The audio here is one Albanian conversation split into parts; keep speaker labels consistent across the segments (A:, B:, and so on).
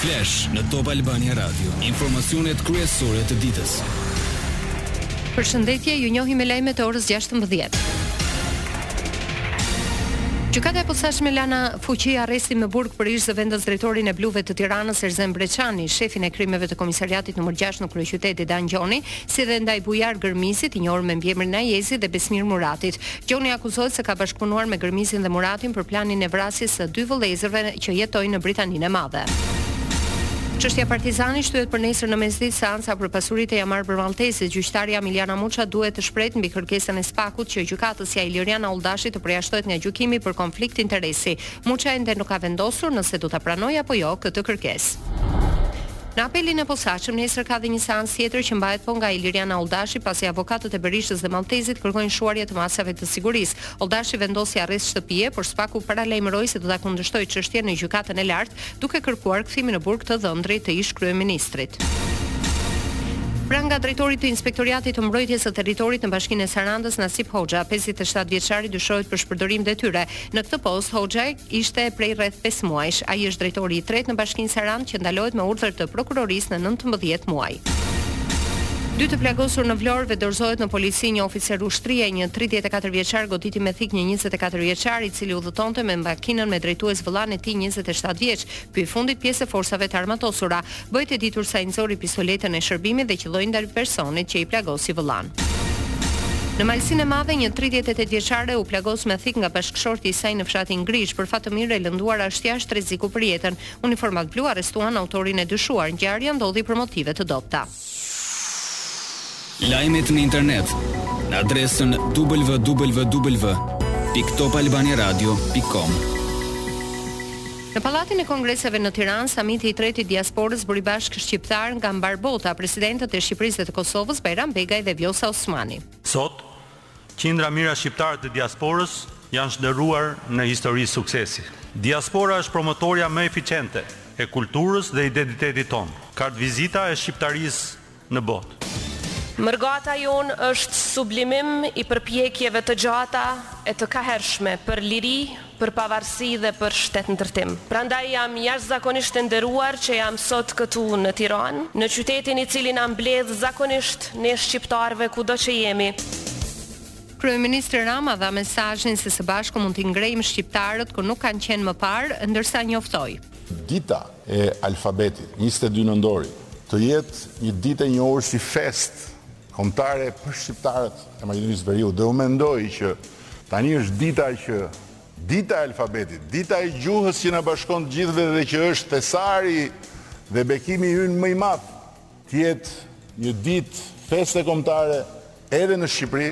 A: Flash në Top Albania Radio, informacionet kryesore të ditës.
B: Përshëndetje, ju njohim me lajmet e orës 16. Gjykata e Posaçme la në fuqi arrestin me burg për ish zëvendës drejtorin e bluve të Tiranës Erzen Breçani, shefin e krimeve të komisariatit numër 6 në kryeqytet Dedan Gjoni, si dhe ndaj Bujar Gërmizit, i njohur me mbiemrin Ajazi dhe Besmir Muratit. Gjoni akuzohet se ka bashkëpunuar me Gërmizin dhe Muratin për planin e vrasjes së dy vëllezërve që jetojnë në Britaninë e Madhe. Çështja Partizani shtyhet për nesër në mesditë seanca për pasuritë e Jamarbër Malltezit. Gjyqtarja Miljana Muça duhet të shprehet mbi kërkesën e SPAK-ut që gjykatësja Iliriana Olldashi të përjashtohet nga gjykimi për konflikt interesi. Muça ende nuk ka vendosur nëse do ta pranojë apo jo këtë kërkesë. Në Apelin e Posaçëm nesër ka dhe një seancë tjetër që mbahet po nga Iliriana Olldashi pasi avokatët e Berishës dhe Malltezit kërkojnë shuarje të masave të sigurisë. Olldashi vendosi arrest shtëpie, por SPAK-u paralajmëroi se do ta kundërshtojë çështjen në Gjykatën e Lartë, duke kërkuar kthimin në burg të dhëndrit të ish-kryeministrit. Pranga drejtorit të Inspektoriatit të Mbrojtjes së Territorit në Bashkinë e Sarandës, Nasip Hoxha, pesëdhjetë e shtatë vjeçari dyshohet për shpërdorim detyre. Në këtë post, Hoxhaj, ishte prej rreth pesë muajsh. Ai është drejtori i tretë në Bashkinë Sarandë që ndalohet me urdhër të prokurorisë në nëntëmbëdhjetë muaj. Dy të plagosur në Vlorë, vetëdorëzohet në polici një oficer ushtrie, një tridhjetë e katër vjeçar goditi me thikë një njëzet e katër vjeçar, i cili udhëtonte me makinën me drejtues vëllanë e tij njëzet e shtatë vjeç, ky i fundit pjesë e Forcave të Armatosura. Bëhet e ditur se ai nxori pistoletën e shërbimit dhe qëlloi ndaj personit që i plagosi vëllanë. Në Malësinë e Madhe, një tridhjetë e tetë vjeçare u plagos me thikë nga bashkëshorti i saj në fshatin Grishë, për fat të mirë e lënduara është jashtë rreziku për jetën. Uniformat blu arrestuan autorin e dyshuar. Ngjarja ndodhi për motive të dobëta.
A: Lajmet në internet në adresën www.topalbaniaradio.com.
B: Në Pallatin e Kongreseve në Tiranë, Samiti i tretë i Diasporës bëri bashkë shqiptarë nga mbarë bota, presidentët e Shqipërisë dhe të Kosovës, Bajram Begaj dhe Vjosa Osmani.
C: Sot, qindra mijëra shqiptarë të diasporës janë shndërruar në histori suksesi. Diaspora është promotorja më efiçente e kulturës dhe identitetit tonë. Kartvizita e shqiptarisë në botë.
D: Mërgata jonë është sublimim i përpjekjeve të gjata e të kahershme për liri, për pavarësi dhe për shtetndërtim. Prandaj jam jashtëzakonisht e nderuar që jam sot këtu në Tiranë, në qytetin i cili na mbledh zakonisht ne shqiptarëve kudo që jemi.
B: Kryeministri Rama dha mesazhin se së bashku mund t'i ngrejmë shqiptarët ku nuk kanë qenë më parë, ndërsa njoftoi.
E: Dita e alfabetit, njëzet e dy nëndori të jetë një ditë e njohur si festë kombëtare për shqiptarët e Maqedonisë së Veriut dhe unë mendoj që tani është dita që dita e alfabetit, dita e gjuhës që na bashkon të gjithëve dhe që është thesari dhe bekimi ynë më i madh. të jetë një ditë feste kombëtare edhe në Shqipëri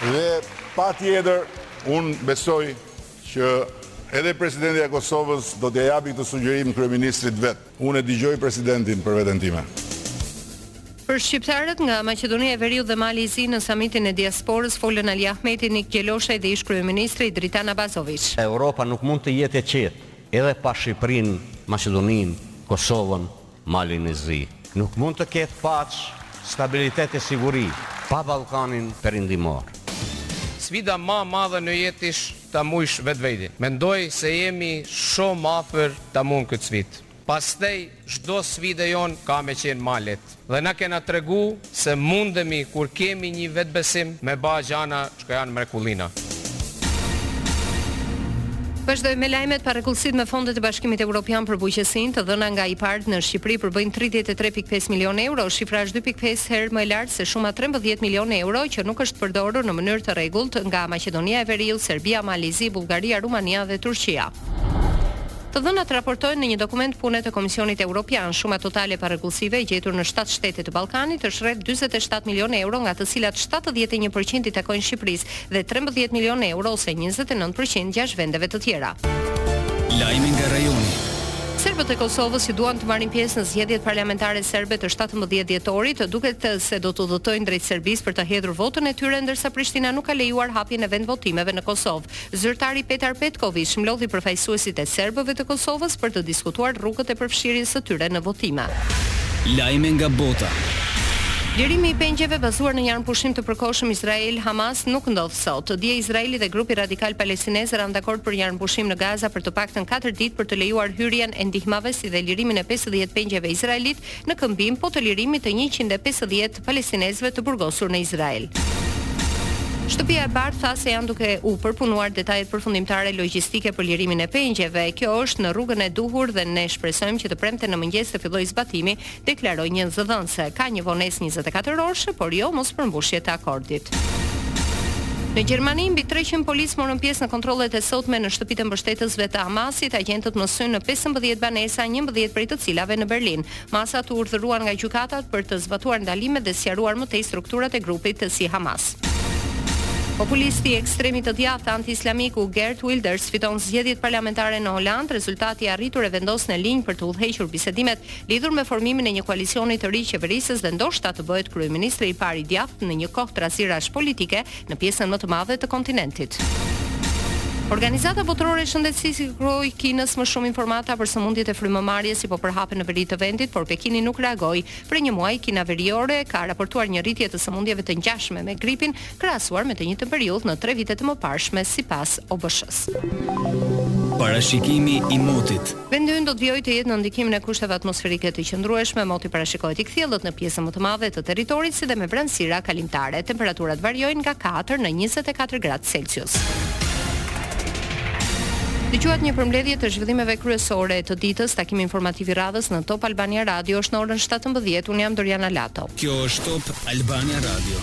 E: dhe patjetër unë besoj që edhe Presidentja e Kosovës do t'ia japi këtë sugjerim kryeministrit të vet. Unë e dëgjoj Presidentin për veten time.
B: Për shqiptarët nga Maqedonia e Veriut dhe Mali i Zi në Samitin e Diasporës folën Ali Ahmeti, Nik Gjeloshaj dhe ish-kryeministri Dritan Abazoviq.
F: Europa nuk mund të jetë e qetë Edhe pa Shqipërinë, Maqedoninë, Kosovën, Malin e Zi. Nuk mund të ketë paqe, stabilitet e siguri, pa Ballkanin Perëndimor.
G: Sfida ma madhe në jetë isht ta mujsh vetvetin. Mendoj se jemi shum afër ta mujm këtë sfidë. Pastaj çdo sfidë e jonë ka me qenë ma letë. Dhe na kena tregu se mundemi kur kemi nji vetbesim me ba gjana çka janë mrekullina.
B: Vazhdojmë me lajmet, Parregullsitë me fondet e Bashkimit Evropian për bujqësinë, të dhëna nga IPARD në Shqipëri përbëjnë tridhjetë e tre pikë pesë milionë euro, shifra është dy pikë pesë herë më e lartë se shuma trembëdhjetë milionë euro që nuk është përdorur në mënyrë të rregullt nga Maqedonia e Veriut, Serbia, Mali i Zi, Bullgaria, Rumania dhe Turqia. Të dhënat raportohen në një dokument pune të Komisionit Evropian, shuma totale e parregullsive e gjetur në shtatë shtete të Ballkanit është rreth dyzet e shtatë milionë euro nga të cilat shtatëdhjetë e një për qind i takojnë Shqipërisë dhe trembëdhjetë milionë euro ose njëzet e nëntë për qind gjashtë vendeve të tjera.
A: Lajme nga rajoni.
B: Serbët e Kosovës që duan të marrin pjesë në zgjedhjet parlamentare serbe të shtatëmbëdhjetë dhjetorit, duket se do të udhëtojnë drejt Serbisë për të hedhur votën e tyre, ndërsa Prishtina nuk ka lejuar hapjen e vendvotimeve në Kosovë. Zyrtari Petar Petkoviq mblodhi përfaqësuesit e serbëve të Kosovës për të diskutuar rrugët e përfshirjes së tyre në votime.
A: Lajme nga bota.
B: Lirimi i pengjeve bazuar në një armëpushim të përkohshëm Izrael-Hamas nuk ndodh sot. Dje Izraeli dhe grupi radikal palestinez ranë dakord për një armëpushim në Gaza për të paktën katër ditë për të lejuar hyrjen e ndihmave si dhe lirimin e pesëdhjetë pengjeve izraelitë në këmbim po të lirimit të njëqind e pesëdhjetë palestinezëve të burgosur në Izrael. Shtëpia e Bardhë tha se janë duke u përpunuar detajet përfundimtare logjistike për lirimin e pengjeve. Kjo është në rrugën e duhur dhe ne shpresojmë që të premten në mëngjes të fillojë zbatimi, deklaroi një zëdhënëse. Ka një vonesë njëzet e katër orëshe, por jo mospërmbushje të akordit. Në Gjermani, mbi treqind policë morën pjesë në kontrollet e sotme në shtëpitë e mbështetësve të Hamasit, agjentët mësynë në pesëmbëdhjetë banesa, njëmbëdhjetë prej të cilave në Berlin. Masat u urdhëruan nga gjykatat për të zbatuar ndalimet dhe sqaruar më tej strukturat e grupit tashmë si Hamas. Populisti i ekstremit të djathtë anti-islamiku Geert Wilders fiton zgjedhjet parlamentare në Holandë, rezultati i arritur e vendos në linjë për të udhëhequr bisedimet lidhur me formimin e një koalicioni të ri qeverisës dhe ndoshta të bëhet kryeministri i parë i djathtë në një kohë trazirash politike në pjesën më të madhe të kontinentit. Organizata Botërore e Shëndetësisë i kërkoi Kinës më shumë informata për sëmundjet e frymëmarrjes që po përhapen në veri të vendit, por Pekini nuk reagoi. Prej një muaji Kina Veriore ka raportuar një rritje të sëmundjeve të ngjashme me gripin, krahasuar me të njëjtën periudhë në tre vitet e mëparshme, sipas OBSH-së.
A: Parashikimi i motit.
B: Vendi ynë do të vijojë të jetë nën ndikimin e kushteve atmosferike të qëndrueshme, moti parashikohet i kthjellët në pjesën më të madhe të territorit si dhe me vranësira kalimtare. Temperaturat variojnë nga katër në njëzet e katër gradë Celsius. Dëgjuat një përmbledhje të zhvillimeve kryesore të ditës, takimi informativ i radhës në Top Albania Radio është në orën 17:00. Unë jam Doriana Lato.
A: Kjo është Top Albania Radio.